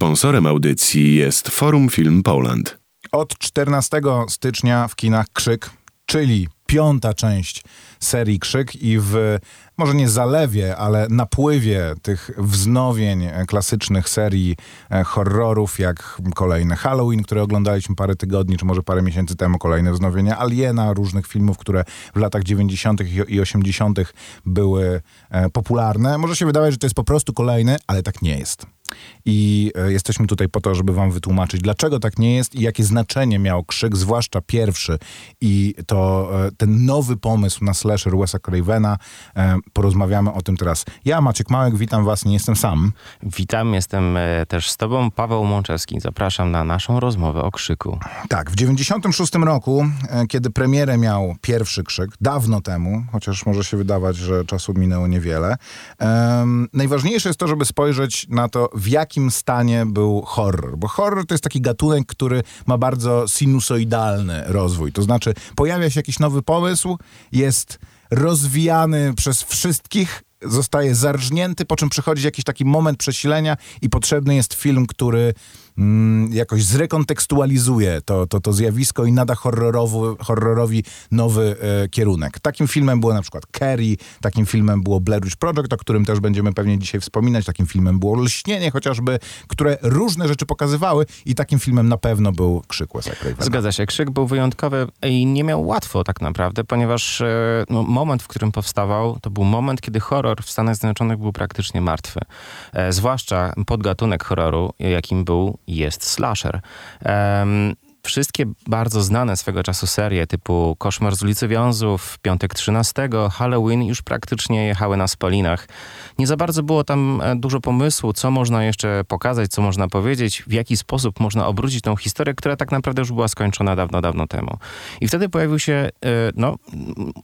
Sponsorem audycji jest Forum Film Poland. Od 14 stycznia w kinach Krzyk, czyli piąta część serii Krzyk i w może nie zalewie, ale napływie tych wznowień klasycznych serii e, horrorów, jak kolejne Halloween, które oglądaliśmy parę tygodni, czy może parę miesięcy temu, kolejne wznowienia Aliena, różnych filmów, które w latach 90. i 80. były e, popularne. Może się wydawać, że to jest po prostu kolejny, ale tak nie jest. I e, jesteśmy tutaj po to, żeby wam wytłumaczyć, dlaczego tak nie jest i jakie znaczenie miał krzyk, zwłaszcza pierwszy. I to e, ten nowy pomysł na slasher Wesa Cravena. E, porozmawiamy o tym teraz. Ja, Maciek Małek, witam was, nie jestem sam. Witam, jestem też z tobą, Paweł Mączewski. Zapraszam na naszą rozmowę o krzyku. Tak, w 96 roku, kiedy premierę miał pierwszy krzyk, dawno temu, chociaż może się wydawać, że czasu minęło niewiele, um, najważniejsze jest to, żeby spojrzeć na to, w jakim stanie był horror. Bo horror to jest taki gatunek, który ma bardzo sinusoidalny rozwój. To znaczy, pojawia się jakiś nowy pomysł, jest rozwijany przez wszystkich, zostaje zarżnięty, po czym przychodzi jakiś taki moment przesilenia i potrzebny jest film, który mm, jakoś zrekontekstualizuje to, to, to zjawisko i nada horrorowi nowy e, kierunek. Takim filmem było na przykład Carrie, takim filmem było Blair Witch Project, o którym też będziemy pewnie dzisiaj wspominać, takim filmem było Lśnienie chociażby, które różne rzeczy pokazywały i takim filmem na pewno był Krzyk Wes'a. Zgadza się, Krzyk był wyjątkowy i nie miał łatwo tak naprawdę, ponieważ e, no, moment, w którym powstawał, to był moment, kiedy horror w Stanach Zjednoczonych był praktycznie martwy. E, zwłaszcza podgatunek horroru, jakim był jest slasher. Um, wszystkie bardzo znane swego czasu serie typu Koszmar z ulicy Wiązów, Piątek 13, Halloween już praktycznie jechały na spalinach. Nie za bardzo było tam e, dużo pomysłu, co można jeszcze pokazać, co można powiedzieć, w jaki sposób można obrócić tą historię, która tak naprawdę już była skończona dawno, dawno temu. I wtedy pojawił się, e, no,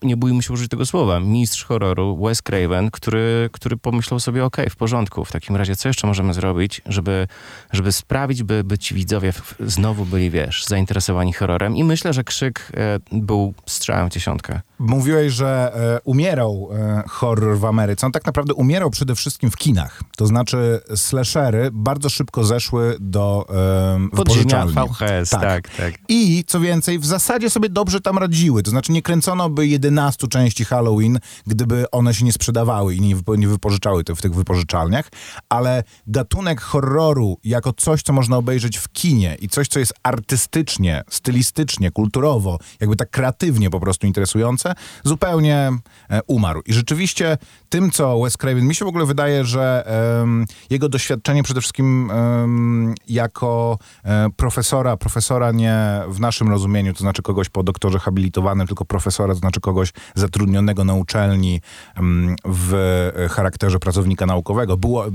nie bójmy się użyć tego słowa, mistrz horroru Wes Craven, który, który pomyślał sobie, ok, w porządku, w takim razie co jeszcze możemy zrobić, żeby, żeby sprawić, by, by ci widzowie znowu byli, wiesz, zainteresowani horrorem i myślę, że Krzyk e, był strzałem w dziesiątkę. Mówiłeś, że e, umierał e, horror w Ameryce. On tak naprawdę umierał przede wszystkim w kinach. To znaczy slashery bardzo szybko zeszły do e, wypożyczalni. VHS, tak. tak, tak. I co więcej, w zasadzie sobie dobrze tam radziły. To znaczy nie kręcono by 11 części Halloween, gdyby one się nie sprzedawały i nie, nie wypożyczały w tych wypożyczalniach, ale gatunek horroru jako coś, co można obejrzeć w kinie i coś, co jest artystycznie, stylistycznie, kulturowo, jakby tak kreatywnie po prostu interesujące, zupełnie e, umarł. I rzeczywiście tym, co Wes Craven, mi się w ogóle wydaje, że um, jego doświadczenie przede wszystkim um, jako um, profesora, profesora nie w naszym rozumieniu, to znaczy kogoś po doktorze habilitowanym, tylko profesora, to znaczy kogoś zatrudnionego na uczelni w charakterze pracownika naukowego, było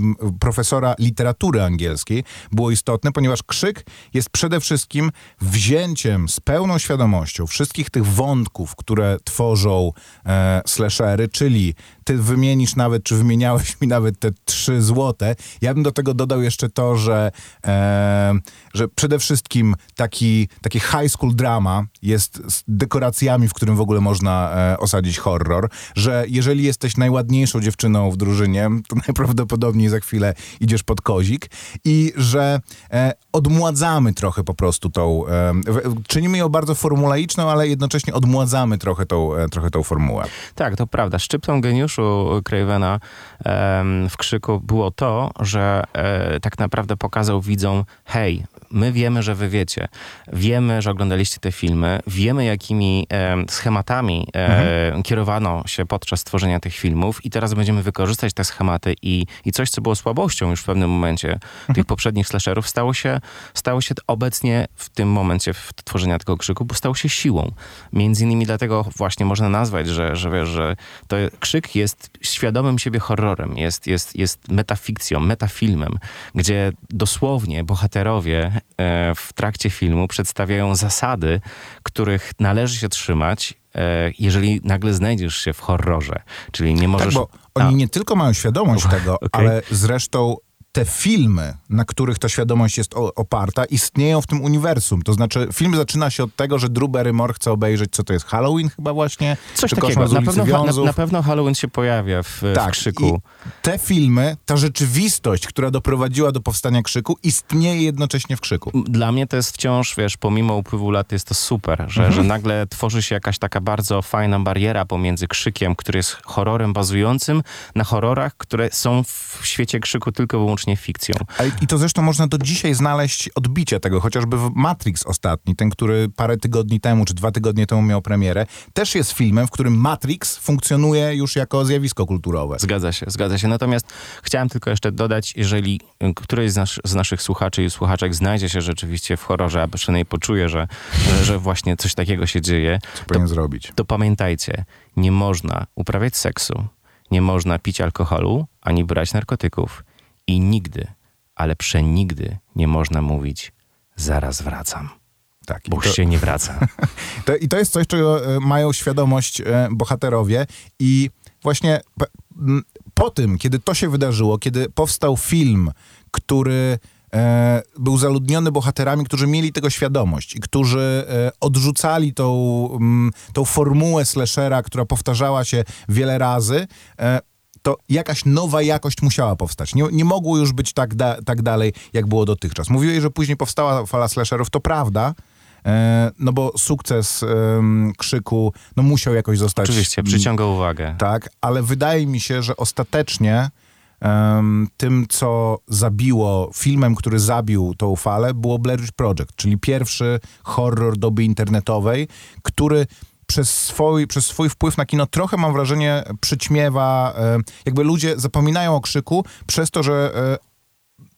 profesora literatury angielskiej, było istotne, ponieważ krzyk jest przede wszystkim wzięciem z pełną świadomością wszystkich tych wątków, które tworzą tworzą e, slashery, czyli ty wymienisz nawet, czy wymieniałeś mi nawet te trzy złote. Ja bym do tego dodał jeszcze to, że, e, że przede wszystkim taki, taki high school drama jest z dekoracjami, w którym w ogóle można e, osadzić horror, że jeżeli jesteś najładniejszą dziewczyną w drużynie, to najprawdopodobniej za chwilę idziesz pod kozik i że e, odmładzamy trochę po prostu tą, e, czynimy ją bardzo formulaiczną, ale jednocześnie odmładzamy trochę tą, e, trochę tą formułę. Tak, to prawda. Szczyptą geniuszu geniuszu Cravena w krzyku było to, że e, tak naprawdę pokazał widzom, hej, my wiemy, że wy wiecie. Wiemy, że oglądaliście te filmy. Wiemy, jakimi schematami e, mhm. kierowano się podczas tworzenia tych filmów i teraz będziemy wykorzystać te schematy i, i coś, co było słabością już w pewnym momencie mhm. tych poprzednich slasherów, stało się, stało się obecnie w tym momencie w tworzenia tego krzyku, bo stało się siłą. Między innymi dlatego właśnie można nazwać, że, że wiesz, że to krzyk jest świadomym siebie horrorem, jest, jest, jest metafikcją, metafilmem, gdzie dosłownie bohaterowie e, w trakcie filmu przedstawiają zasady, których należy się trzymać, e, jeżeli nagle znajdziesz się w horrorze. Czyli nie możesz... Tak, bo oni A. nie tylko mają świadomość tego, okay. ale zresztą te filmy, na których ta świadomość jest oparta, istnieją w tym uniwersum. To znaczy, film zaczyna się od tego, że Drew Barrymore chce obejrzeć, co to jest Halloween chyba właśnie? Coś takiego. Na pewno, na, na pewno Halloween się pojawia w, w Tak, krzyku. i te filmy, ta rzeczywistość, która doprowadziła do powstania krzyku, istnieje jednocześnie w krzyku. Dla mnie to jest wciąż, wiesz, pomimo upływu lat jest to super, że, Mhm. że nagle tworzy się jakaś taka bardzo fajna bariera pomiędzy krzykiem, który jest horrorem bazującym na horrorach, które są w świecie krzyku tylko i wyłącznie fikcją. I to zresztą można do dzisiaj znaleźć odbicie tego, chociażby w Matrix ostatni, ten, który parę tygodni temu, czy dwa tygodnie temu miał premierę, też jest filmem, w którym Matrix funkcjonuje już jako zjawisko kulturowe. Zgadza się, zgadza się. Natomiast chciałem tylko jeszcze dodać, jeżeli któryś z, nas, z naszych słuchaczy i słuchaczek znajdzie się rzeczywiście w horrorze, a przynajmniej poczuje, że, że, że właśnie coś takiego się dzieje, Co powinien zrobić? to pamiętajcie, nie można uprawiać seksu, nie można pić alkoholu, ani brać narkotyków. I nigdy, ale przenigdy nie można mówić zaraz wracam, Tak. bo to- się nie wraca. To, I to jest coś, czego e, mają świadomość e, bohaterowie i właśnie po tym, kiedy to się wydarzyło, kiedy powstał film, który e, był zaludniony bohaterami, którzy mieli tego świadomość i którzy e, odrzucali tą, m, tą formułę slashera, która powtarzała się wiele razy, e, to jakaś nowa jakość musiała powstać. Nie, nie mogło już być tak, da, tak dalej, jak było dotychczas. Mówiłeś, że później powstała fala slasherów, to prawda, e, no bo sukces krzyku no musiał jakoś zostać... Oczywiście, przyciąga uwagę. Tak, ale wydaje mi się, że ostatecznie tym, co zabiło, filmem, który zabił tą falę, było Blair Witch Project, czyli pierwszy horror doby internetowej, który przez swój, przez swój wpływ na kino trochę, mam wrażenie, przyćmiewa, e, jakby ludzie zapominają o krzyku przez to, że e,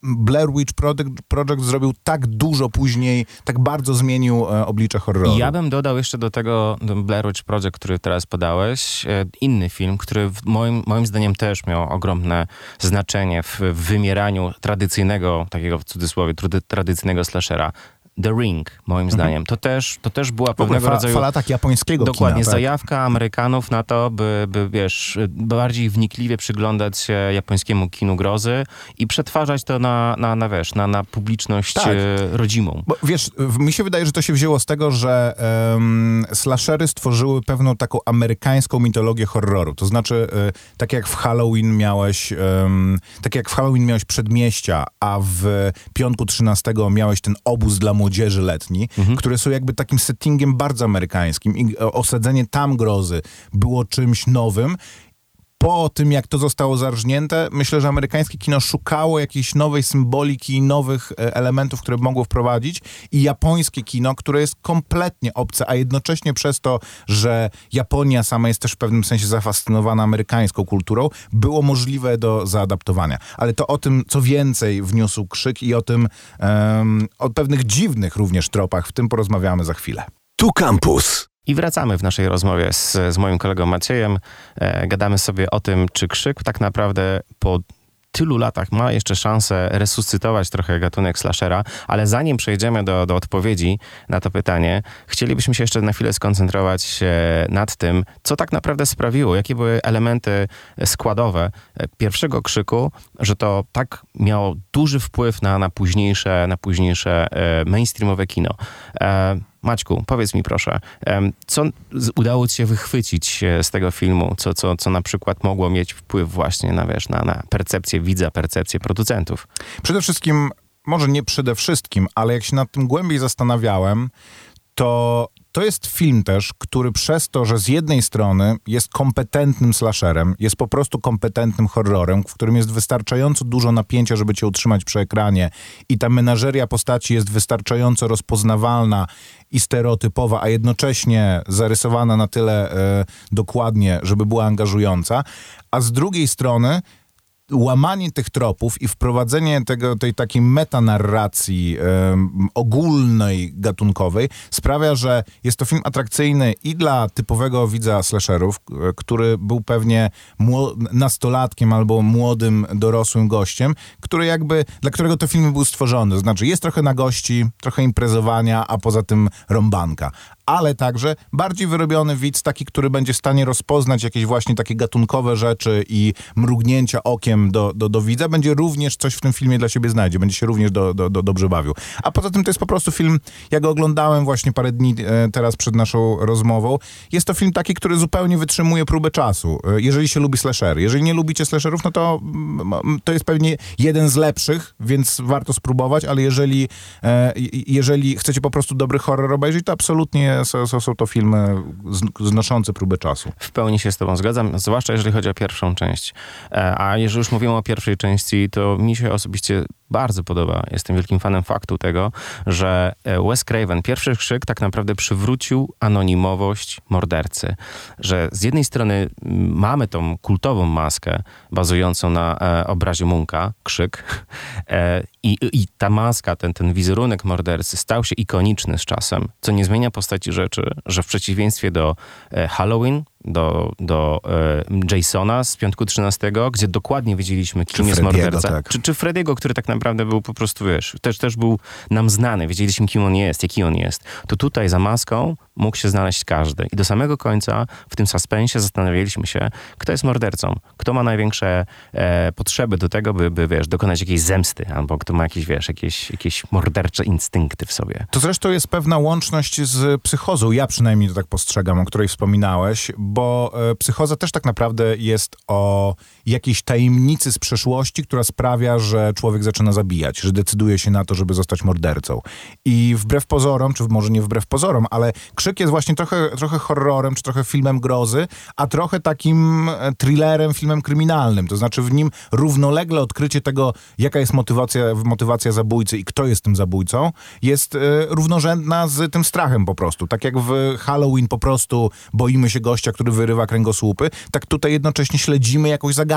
Blair Witch Project, Project zrobił tak dużo później, tak bardzo zmienił e, oblicze horroru. Ja bym dodał jeszcze do tego Blair Witch Project, który teraz podałeś, inny film, który moim, moim zdaniem też miał ogromne znaczenie w, w wymieraniu tradycyjnego, takiego w cudzysłowie, tradycyjnego slashera. The Ring, moim zdaniem. To, też, to też była pewnego fa- rodzaju... fala tak japońskiego Dokładnie, kina, tak. zajawka Amerykanów na to, by, by wiesz, bardziej wnikliwie przyglądać się japońskiemu kinu grozy i przetwarzać to na, na, na wiesz, na, na publiczność Tak. e, rodzimą. Bo wiesz, mi się wydaje, że to się wzięło z tego, że um, slashery stworzyły pewną taką amerykańską mitologię horroru. To znaczy, e, tak jak w Halloween miałeś, tak jak w Halloween miałeś przedmieścia, a w piątku 13 miałeś ten obóz dla młodzieży letni, które są jakby takim settingiem bardzo amerykańskim i e, osadzenie tam grozy było czymś nowym po tym, jak to zostało zarżnięte, myślę, że amerykańskie kino szukało jakiejś nowej symboliki, nowych e, elementów, które mogło wprowadzić i japońskie kino, które jest kompletnie obce, a jednocześnie przez to, że Japonia sama jest też w pewnym sensie zafascynowana amerykańską kulturą, było możliwe do zaadaptowania. Ale to o tym, co więcej wniósł krzyk i o tym, em, o pewnych dziwnych również tropach, w tym porozmawiamy za chwilę. Tu Campus. I wracamy w naszej rozmowie z, z moim kolegą Maciejem. E, gadamy sobie o tym, czy krzyk tak naprawdę po tylu latach ma jeszcze szansę resuscytować trochę gatunek slashera, ale zanim przejdziemy do, do odpowiedzi na to pytanie, chcielibyśmy się jeszcze na chwilę skoncentrować e, nad tym, co tak naprawdę sprawiło, jakie były elementy składowe e, pierwszego krzyku, że to tak miało duży wpływ na, na późniejsze, na późniejsze e, mainstreamowe kino. Maćku, powiedz mi proszę, co udało ci się wychwycić z tego filmu, co, co, co na przykład mogło mieć wpływ właśnie na, wiesz, na, na percepcję widza, percepcję producentów? Przede wszystkim, może nie przede wszystkim, ale jak się nad tym głębiej zastanawiałem, to to jest film też, który przez to, że z jednej strony jest kompetentnym slasherem, jest po prostu kompetentnym horrorem, w którym jest wystarczająco dużo napięcia, żeby cię utrzymać przy ekranie i ta menażeria postaci jest wystarczająco rozpoznawalna i stereotypowa, a jednocześnie zarysowana na tyle e, dokładnie, żeby była angażująca, a z drugiej strony łamanie tych tropów i wprowadzenie tego, tej takiej metanarracji em, ogólnej, gatunkowej sprawia, że jest to film atrakcyjny i dla typowego widza slasherów, który był pewnie nastolatkiem albo młodym, dorosłym gościem, który jakby, dla którego te filmy były stworzone. Znaczy jest trochę na gości, trochę imprezowania, a poza tym rąbanka. Ale także bardziej wyrobiony widz, taki, który będzie w stanie rozpoznać jakieś właśnie takie gatunkowe rzeczy i mrugnięcia okiem do, do, do widza, będzie również coś w tym filmie dla siebie znajdzie, będzie się również do, do, do, dobrze bawił. A poza tym to jest po prostu film, ja go oglądałem właśnie parę dni e, teraz przed naszą rozmową. Jest to film taki, który zupełnie wytrzymuje próbę czasu, e, jeżeli się lubi slashery. Jeżeli nie lubicie slasherów, no to mm, to jest pewnie jeden z lepszych, więc warto spróbować, ale jeżeli, e, jeżeli chcecie po prostu dobry horror obejrzeć, to absolutnie są, są, to filmy znoszące próbę czasu. W pełni się z tobą zgadzam, zwłaszcza jeżeli chodzi o pierwszą część. A jeżeli już mówimy o pierwszej części, to mi się osobiście bardzo podoba. Jestem wielkim fanem faktu tego, że e, Wes Craven, pierwszy krzyk tak naprawdę przywrócił anonimowość mordercy. Że z jednej strony mamy tą kultową maskę bazującą na e, obrazie Munka, krzyk, e, i, i ta maska, ten, ten wizerunek mordercy stał się ikoniczny z czasem, co nie zmienia postaci rzeczy, że w przeciwieństwie do e, Halloween, do, do e, Jasona z piątku 13, gdzie dokładnie wiedzieliśmy, kim czy jest morderca. Tak. Czy, czy Frediego, który tak naprawdę był po prostu, wiesz, też, też był nam znany, wiedzieliśmy, kim on jest, jaki on jest. To tutaj za maską mógł się znaleźć każdy. I do samego końca w tym suspensie zastanawialiśmy się, kto jest mordercą, kto ma największe e, potrzeby do tego, by, by, wiesz, dokonać jakiejś zemsty, albo kto ma jakieś, wiesz, jakieś, jakieś mordercze instynkty w sobie. To zresztą jest pewna łączność z psychozą. Ja przynajmniej to tak postrzegam, o której wspominałeś, bo e, psychoza też tak naprawdę jest o jakiejś tajemnicy z przeszłości, która sprawia, że człowiek zaczyna zabijać, że decyduje się na to, żeby zostać mordercą. I wbrew pozorom, czy może nie wbrew pozorom, ale Krzyk jest właśnie trochę, trochę horrorem, czy trochę filmem grozy, a trochę takim e, thrillerem, filmem kryminalnym. To znaczy w nim równolegle odkrycie tego, jaka jest motywacja, motywacja zabójcy i kto jest tym zabójcą, jest y, równorzędna z tym strachem po prostu. Tak jak w Halloween po prostu boimy się gościa, który wyrywa kręgosłupy, tak tutaj jednocześnie śledzimy jakąś zagadkę.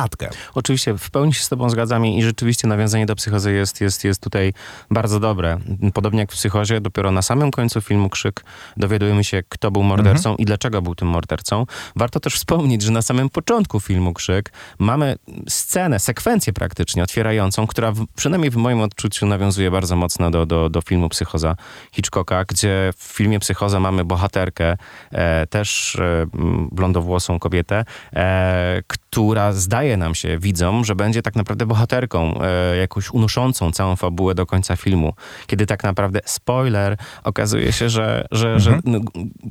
Oczywiście, w pełni się z tobą zgadzam i rzeczywiście nawiązanie do psychozy jest, jest, jest tutaj bardzo dobre. Podobnie jak w psychozie, dopiero na samym końcu filmu Krzyk dowiadujemy się, kto był mordercą mhm. i dlaczego był tym mordercą. Warto też wspomnieć, że na samym początku filmu Krzyk mamy scenę, sekwencję praktycznie otwierającą, która w, przynajmniej w moim odczuciu nawiązuje bardzo mocno do, do, do filmu Psychoza Hitchcocka, gdzie w filmie Psychoza mamy bohaterkę, e, też e, blondowłosą kobietę, e, która zdaje nam się, widzom, że będzie tak naprawdę bohaterką, e, jakąś unoszącą całą fabułę do końca filmu. Kiedy tak naprawdę, spoiler, okazuje się, że, że, mhm. że no,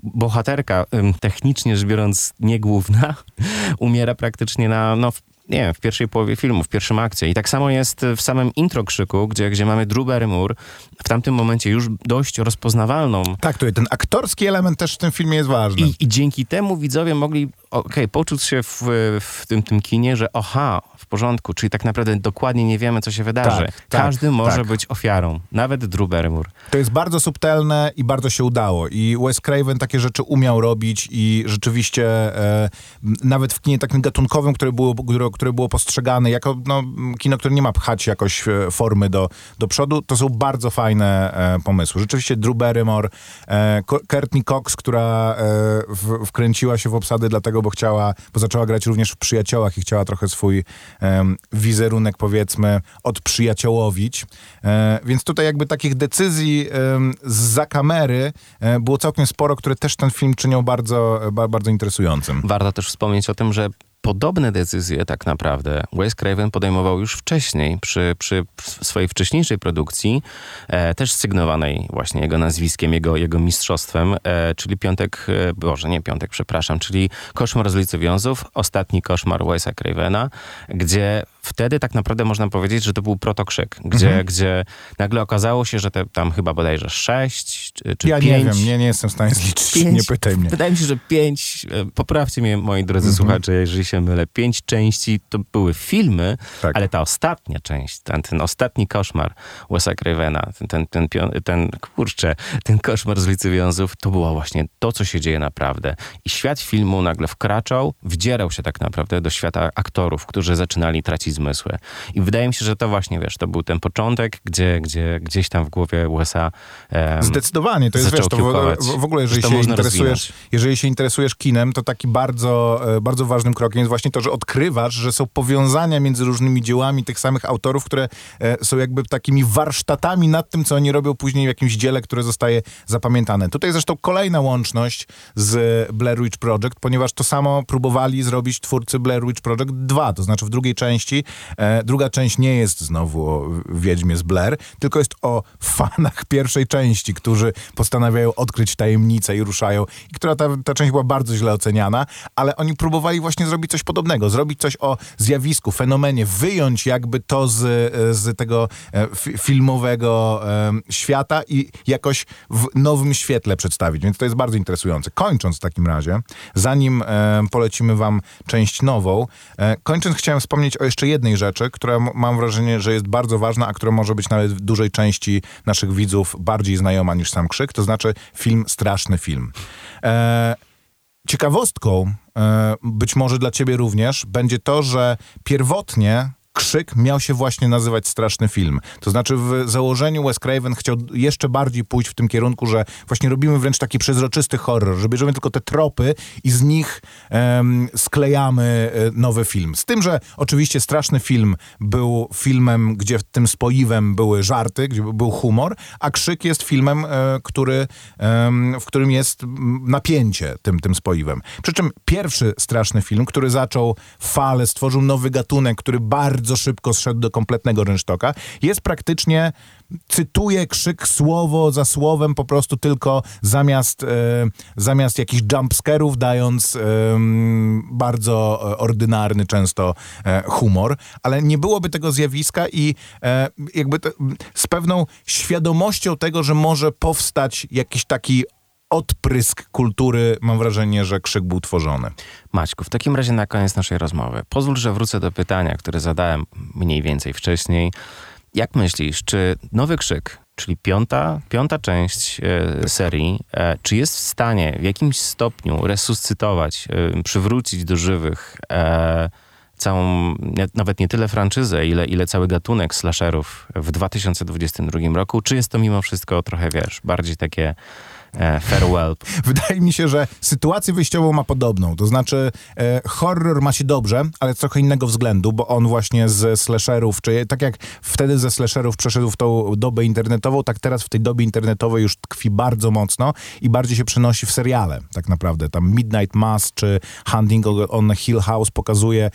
bohaterka, technicznie rzecz biorąc nie główna, umiera praktycznie na, no, nie wiem, w pierwszej połowie filmu, w pierwszym akcie. I tak samo jest w samym intro krzyku, gdzie, gdzie mamy Drew Barrymore, w tamtym momencie już dość rozpoznawalną. Tak, to ten aktorski element też w tym filmie jest ważny. I, i dzięki temu widzowie mogli okay, poczuć się w, w tym, tym kinie, że oha, w porządku, czyli tak naprawdę dokładnie nie wiemy, co się wydarzy. Tak, tak Każdy może tak. być ofiarą, nawet Drew Barrymore. To jest bardzo subtelne i bardzo się udało. I Wes Craven takie rzeczy umiał robić i rzeczywiście e, nawet w kinie takim gatunkowym, które było, które, które było postrzegane jako no, kino, które nie ma pchać jakoś e, formy do, do przodu, to są bardzo fajne e, pomysły. Rzeczywiście Drew Barrymore, e, Courtney Cox, która e, w, wkręciła się w obsady dlatego, bo chciała, bo zaczęła grać również w Przyjaciołach i chciała trochę swój wizerunek powiedzmy odprzyjaciołowić. E, więc tutaj jakby takich decyzji za kamery e, było całkiem sporo, które też ten film czynią bardzo, bardzo interesującym. Warto też wspomnieć o tym, że podobne decyzje tak naprawdę Wes Craven podejmował już wcześniej przy, przy swojej wcześniejszej produkcji, e, też sygnowanej właśnie jego nazwiskiem, jego, jego mistrzostwem, e, czyli Piątek, e, Boże, nie Piątek, przepraszam, czyli Koszmar z ulicy Wiązów, ostatni koszmar Wes'a Cravena, gdzie wtedy tak naprawdę można powiedzieć, że to był protokrzyk, gdzie, mhm. gdzie nagle okazało się, że te, tam chyba bodajże sześć czy, czy ja pięć. Ja nie wiem, nie, nie jestem w stanie zliczyć, pięć, nie pytaj mnie. Wydaje mi się, że pięć, e, poprawcie mnie moi drodzy mhm. słuchacze, jeżeli się mylę, pięć części to były filmy, tak. ale ta ostatnia część, ten, ten ostatni koszmar Wes'a Cravena, ten, ten, ten, ten, ten, kurczę, ten koszmar z ulicy Wiązów, to było właśnie to, co się dzieje naprawdę. I świat filmu nagle wkraczał, wdzierał się tak naprawdę do świata aktorów, którzy zaczynali tracić zmysły. I wydaje mi się, że to właśnie, wiesz, to był ten początek, gdzie, gdzie gdzieś tam w głowie USA um, Zdecydowanie, to jest, wiesz, to w, w, ogóle, jeżeli się interesujesz, jeżeli się interesujesz kinem, to taki bardzo, e, bardzo ważnym krokiem jest właśnie to, że odkrywasz, że są powiązania między różnymi dziełami tych samych autorów, które e, są jakby takimi warsztatami nad tym, co oni robią później w jakimś dziele, które zostaje zapamiętane. Tutaj zresztą kolejna łączność z Blair Witch Project, ponieważ to samo próbowali zrobić twórcy Blair Witch Project 2, to znaczy w drugiej części druga część nie jest znowu o Wiedźmie z Blair, tylko jest o fanach pierwszej części, którzy postanawiają odkryć tajemnicę i ruszają. I która ta, ta część była bardzo źle oceniana, ale oni próbowali właśnie zrobić coś podobnego, zrobić coś o zjawisku, fenomenie, wyjąć jakby to z, z tego e, filmowego e, świata i jakoś w nowym świetle przedstawić. Więc to jest bardzo interesujące. Kończąc w takim razie, zanim e, polecimy wam część nową, e, kończąc chciałem wspomnieć o jeszcze jednej rzeczy, która mam wrażenie, że jest bardzo ważna, a która może być nawet w dużej części naszych widzów bardziej znajoma niż sam krzyk, to znaczy film Straszny Film. E, ciekawostką, e, być może dla ciebie również, będzie to, że pierwotnie krzyk miał się właśnie nazywać Straszny Film. To znaczy w założeniu Wes Craven chciał jeszcze bardziej pójść w tym kierunku, że właśnie robimy wręcz taki przezroczysty horror, że bierzemy tylko te tropy i z nich um, sklejamy e, nowy film. Z tym, że oczywiście Straszny Film był filmem, gdzie tym spoiwem były żarty, gdzie był humor, a Krzyk jest filmem, e, który, w którym jest napięcie tym, tym spoiwem. Przy czym pierwszy Straszny Film, który zaczął falę, stworzył nowy gatunek, który bardzo bardzo szybko zszedł do kompletnego rynsztoka. Jest praktycznie, cytuję krzyk słowo za słowem, po prostu tylko zamiast, e, zamiast jakichś jumpscarów dając e, bardzo ordynarny często e, humor, ale nie byłoby tego zjawiska i e, jakby to, z pewną świadomością tego, że może powstać jakiś taki odprysk kultury, mam wrażenie, że krzyk był tworzony. Maćku, w takim razie na koniec naszej rozmowy, pozwól, że wrócę do pytania, które zadałem mniej więcej wcześniej. Jak myślisz, czy nowy krzyk, czyli piąta, piąta część e, serii, e, czy jest w stanie w jakimś stopniu resuscytować, e, przywrócić do żywych e, całą, nawet nie tyle franczyzę, ile, ile cały gatunek slasherów w 2022 roku? Czy jest to mimo wszystko trochę, wiesz, bardziej takie farewell. Wydaje mi się, że sytuację wyjściową ma podobną. To znaczy, e, horror ma się dobrze, ale z trochę innego względu, bo on właśnie ze slasherów, czy tak jak wtedy ze slasherów przeszedł w tą dobę internetową, tak teraz w tej dobie internetowej już tkwi bardzo mocno i bardziej się przenosi w seriale, tak naprawdę. Tam Midnight Mass czy Hunting on Hill House pokazuje,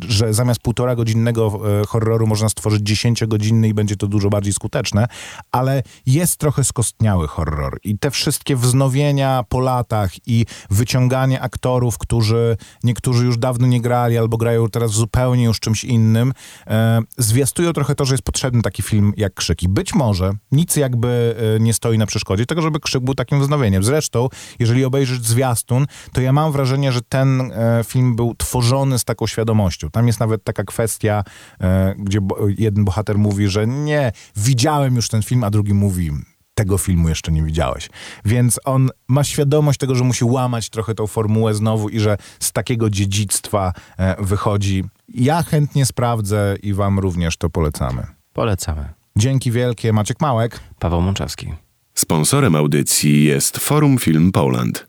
że zamiast półtora godzinnego e, horroru można stworzyć dziesięciogodzinny i będzie to dużo bardziej skuteczne, ale jest trochę skostniały horror i te wszystkie wznowienia po latach i wyciąganie aktorów, którzy niektórzy już dawno nie grali albo grają teraz zupełnie już czymś innym, e, zwiastują trochę to, że jest potrzebny taki film jak Krzyki. Być może nic jakby e, nie stoi na przeszkodzie tego, żeby Krzyk był takim wznowieniem. Zresztą, jeżeli obejrzysz zwiastun, to ja mam wrażenie, że ten e, film był tworzony z taką świadomością. Tam jest nawet taka kwestia, e, gdzie bo, jeden bohater mówi, że nie, widziałem już ten film, a drugi mówi, tego filmu jeszcze nie widziałeś. Więc on ma świadomość tego, że musi łamać trochę tą formułę znowu i że z takiego dziedzictwa e, wychodzi. Ja chętnie sprawdzę i wam również to polecamy. Polecamy. Dzięki wielkie. Maciek Małek. Paweł Mączewski. Sponsorem audycji jest Forum Film Poland.